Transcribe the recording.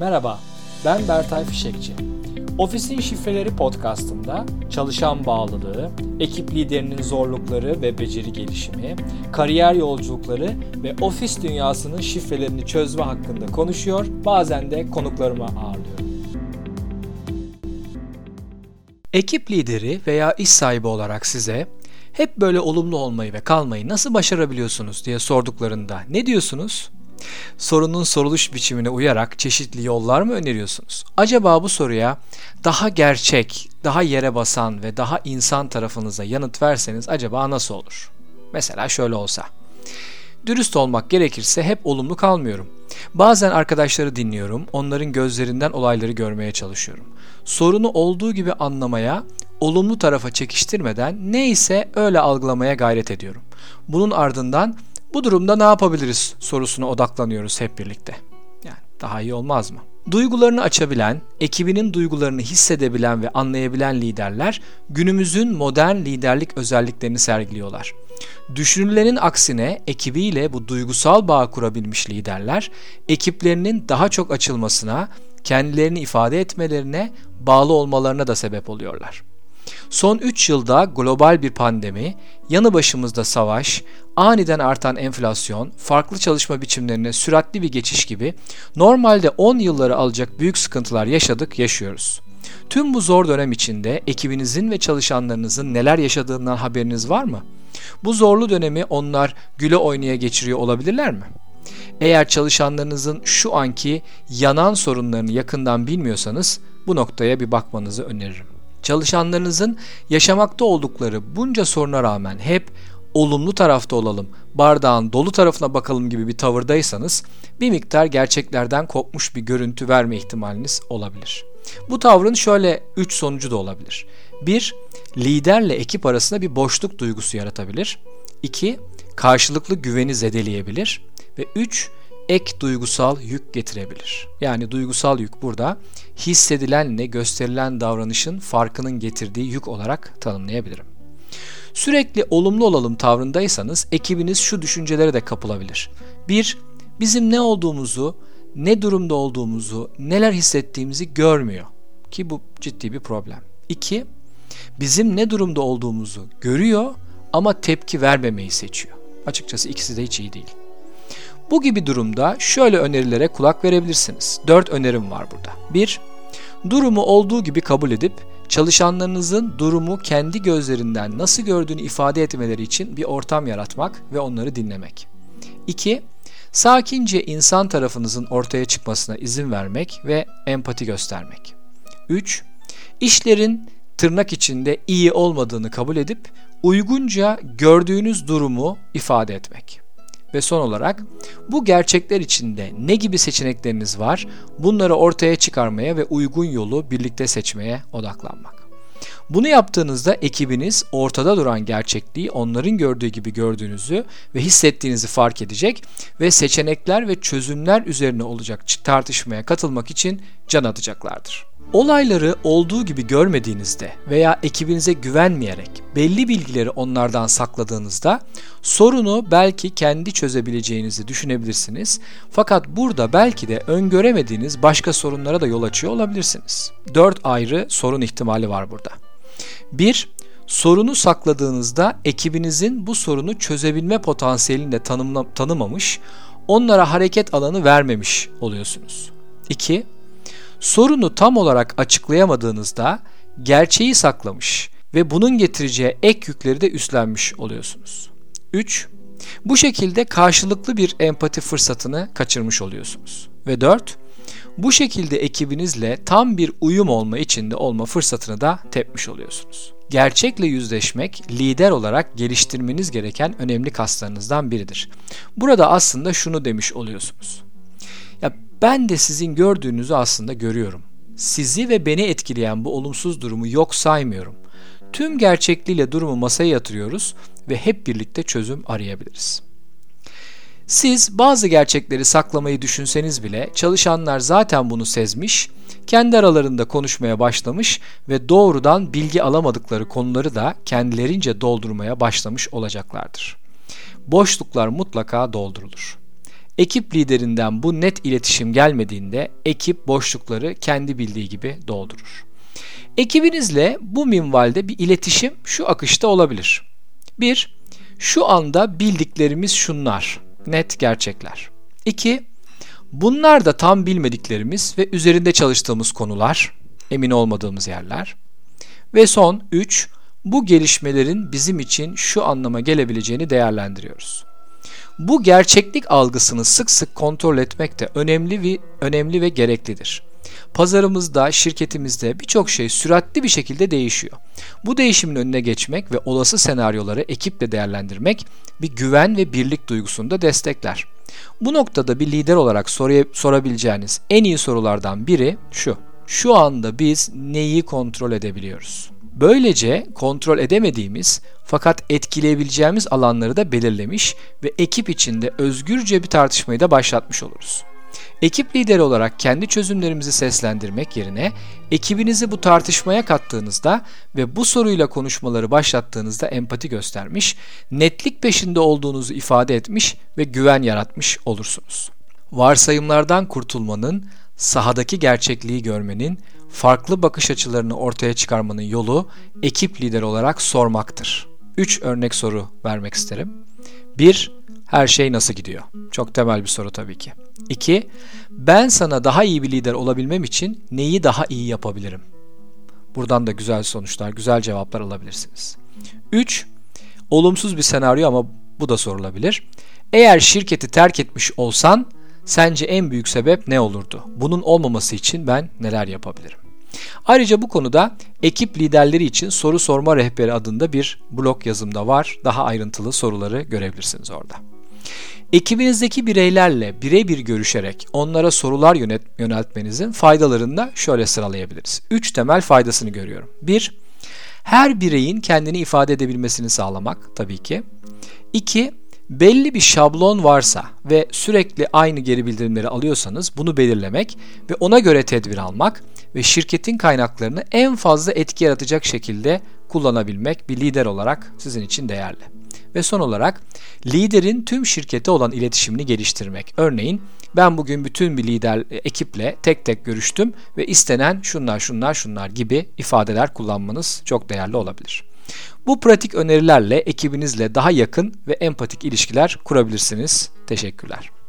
Merhaba, ben Bertay Fişekçi. Ofisin Şifreleri podcastında çalışan bağlılığı, ekip liderinin zorlukları ve beceri gelişimi, kariyer yolculukları ve ofis dünyasının şifrelerini çözme hakkında konuşuyor, bazen de konuklarımı ağırlıyorum. Ekip lideri veya iş sahibi olarak size hep böyle olumlu olmayı ve kalmayı nasıl başarabiliyorsunuz diye sorduklarında ne diyorsunuz? Sorunun soruluş biçimine uyarak çeşitli yollar mı öneriyorsunuz? Acaba bu soruya daha gerçek, daha yere basan ve daha insan tarafınıza yanıt verseniz acaba nasıl olur? Mesela şöyle olsa. Dürüst olmak gerekirse hep olumlu kalmıyorum. Bazen arkadaşları dinliyorum, onların gözlerinden olayları görmeye çalışıyorum. Sorunu olduğu gibi anlamaya, olumlu tarafa çekiştirmeden neyse öyle algılamaya gayret ediyorum. Bunun ardından bu durumda ne yapabiliriz sorusuna odaklanıyoruz hep birlikte. Yani daha iyi olmaz mı? Duygularını açabilen, ekibinin duygularını hissedebilen ve anlayabilen liderler günümüzün modern liderlik özelliklerini sergiliyorlar. Düşünülenin aksine ekibiyle bu duygusal bağ kurabilmiş liderler ekiplerinin daha çok açılmasına, kendilerini ifade etmelerine, bağlı olmalarına da sebep oluyorlar. Son 3 yılda global bir pandemi, yanı başımızda savaş, aniden artan enflasyon, farklı çalışma biçimlerine süratli bir geçiş gibi normalde 10 yılları alacak büyük sıkıntılar yaşadık, yaşıyoruz. Tüm bu zor dönem içinde ekibinizin ve çalışanlarınızın neler yaşadığından haberiniz var mı? Bu zorlu dönemi onlar güle oynaya geçiriyor olabilirler mi? Eğer çalışanlarınızın şu anki yanan sorunlarını yakından bilmiyorsanız bu noktaya bir bakmanızı öneririm. Çalışanlarınızın yaşamakta oldukları bunca soruna rağmen hep olumlu tarafta olalım, bardağın dolu tarafına bakalım gibi bir tavırdaysanız bir miktar gerçeklerden kopmuş bir görüntü verme ihtimaliniz olabilir. Bu tavrın şöyle 3 sonucu da olabilir. 1. Liderle ekip arasında bir boşluk duygusu yaratabilir. 2. Karşılıklı güveni zedeleyebilir. Ve 3 ek duygusal yük getirebilir. Yani duygusal yük burada hissedilenle gösterilen davranışın farkının getirdiği yük olarak tanımlayabilirim. Sürekli olumlu olalım tavrındaysanız ekibiniz şu düşüncelere de kapılabilir. 1. Bizim ne olduğumuzu, ne durumda olduğumuzu, neler hissettiğimizi görmüyor ki bu ciddi bir problem. 2. Bizim ne durumda olduğumuzu görüyor ama tepki vermemeyi seçiyor. Açıkçası ikisi de hiç iyi değil. Bu gibi durumda şöyle önerilere kulak verebilirsiniz. 4 önerim var burada. 1. Durumu olduğu gibi kabul edip çalışanlarınızın durumu kendi gözlerinden nasıl gördüğünü ifade etmeleri için bir ortam yaratmak ve onları dinlemek. 2. Sakince insan tarafınızın ortaya çıkmasına izin vermek ve empati göstermek. 3. İşlerin tırnak içinde iyi olmadığını kabul edip uygunca gördüğünüz durumu ifade etmek. Ve son olarak bu gerçekler içinde ne gibi seçenekleriniz var bunları ortaya çıkarmaya ve uygun yolu birlikte seçmeye odaklanmak. Bunu yaptığınızda ekibiniz ortada duran gerçekliği onların gördüğü gibi gördüğünüzü ve hissettiğinizi fark edecek ve seçenekler ve çözümler üzerine olacak tartışmaya katılmak için can atacaklardır. Olayları olduğu gibi görmediğinizde veya ekibinize güvenmeyerek belli bilgileri onlardan sakladığınızda sorunu belki kendi çözebileceğinizi düşünebilirsiniz. Fakat burada belki de öngöremediğiniz başka sorunlara da yol açıyor olabilirsiniz. Dört ayrı sorun ihtimali var burada. 1. Sorunu sakladığınızda ekibinizin bu sorunu çözebilme potansiyelini de tanımla, tanımamış, onlara hareket alanı vermemiş oluyorsunuz. 2. Sorunu tam olarak açıklayamadığınızda gerçeği saklamış ve bunun getireceği ek yükleri de üstlenmiş oluyorsunuz. 3. Bu şekilde karşılıklı bir empati fırsatını kaçırmış oluyorsunuz. Ve 4. Bu şekilde ekibinizle tam bir uyum olma içinde olma fırsatını da tepmiş oluyorsunuz. Gerçekle yüzleşmek lider olarak geliştirmeniz gereken önemli kaslarınızdan biridir. Burada aslında şunu demiş oluyorsunuz. Ya ben de sizin gördüğünüzü aslında görüyorum. Sizi ve beni etkileyen bu olumsuz durumu yok saymıyorum. Tüm gerçekliğiyle durumu masaya yatırıyoruz ve hep birlikte çözüm arayabiliriz. Siz bazı gerçekleri saklamayı düşünseniz bile çalışanlar zaten bunu sezmiş, kendi aralarında konuşmaya başlamış ve doğrudan bilgi alamadıkları konuları da kendilerince doldurmaya başlamış olacaklardır. Boşluklar mutlaka doldurulur. Ekip liderinden bu net iletişim gelmediğinde ekip boşlukları kendi bildiği gibi doldurur. Ekibinizle bu minvalde bir iletişim şu akışta olabilir. 1. Şu anda bildiklerimiz şunlar. Net gerçekler. 2. Bunlar da tam bilmediklerimiz ve üzerinde çalıştığımız konular, emin olmadığımız yerler. Ve son 3. Bu gelişmelerin bizim için şu anlama gelebileceğini değerlendiriyoruz. Bu gerçeklik algısını sık sık kontrol etmek de önemli ve önemli ve gereklidir. Pazarımızda, şirketimizde birçok şey süratli bir şekilde değişiyor. Bu değişimin önüne geçmek ve olası senaryoları ekiple değerlendirmek bir güven ve birlik duygusunu da destekler. Bu noktada bir lider olarak soruya, sorabileceğiniz en iyi sorulardan biri şu. Şu anda biz neyi kontrol edebiliyoruz? Böylece kontrol edemediğimiz fakat etkileyebileceğimiz alanları da belirlemiş ve ekip içinde özgürce bir tartışmayı da başlatmış oluruz. Ekip lideri olarak kendi çözümlerimizi seslendirmek yerine ekibinizi bu tartışmaya kattığınızda ve bu soruyla konuşmaları başlattığınızda empati göstermiş, netlik peşinde olduğunuzu ifade etmiş ve güven yaratmış olursunuz. Varsayımlardan kurtulmanın, sahadaki gerçekliği görmenin, farklı bakış açılarını ortaya çıkarmanın yolu ekip lideri olarak sormaktır. 3 örnek soru vermek isterim. 1. Her şey nasıl gidiyor? Çok temel bir soru tabii ki. 2. Ben sana daha iyi bir lider olabilmem için neyi daha iyi yapabilirim? Buradan da güzel sonuçlar, güzel cevaplar alabilirsiniz. 3. Olumsuz bir senaryo ama bu da sorulabilir. Eğer şirketi terk etmiş olsan sence en büyük sebep ne olurdu? Bunun olmaması için ben neler yapabilirim? Ayrıca bu konuda ekip liderleri için soru sorma rehberi adında bir blog yazımda var. Daha ayrıntılı soruları görebilirsiniz orada. Ekibinizdeki bireylerle birebir görüşerek onlara sorular yönet, yöneltmenizin faydalarını da şöyle sıralayabiliriz. Üç temel faydasını görüyorum. Bir, her bireyin kendini ifade edebilmesini sağlamak tabii ki. İki, belli bir şablon varsa ve sürekli aynı geri bildirimleri alıyorsanız bunu belirlemek ve ona göre tedbir almak ve şirketin kaynaklarını en fazla etki yaratacak şekilde kullanabilmek bir lider olarak sizin için değerli. Ve son olarak liderin tüm şirkete olan iletişimini geliştirmek. Örneğin ben bugün bütün bir lider e, ekiple tek tek görüştüm ve istenen şunlar şunlar şunlar gibi ifadeler kullanmanız çok değerli olabilir. Bu pratik önerilerle ekibinizle daha yakın ve empatik ilişkiler kurabilirsiniz. Teşekkürler.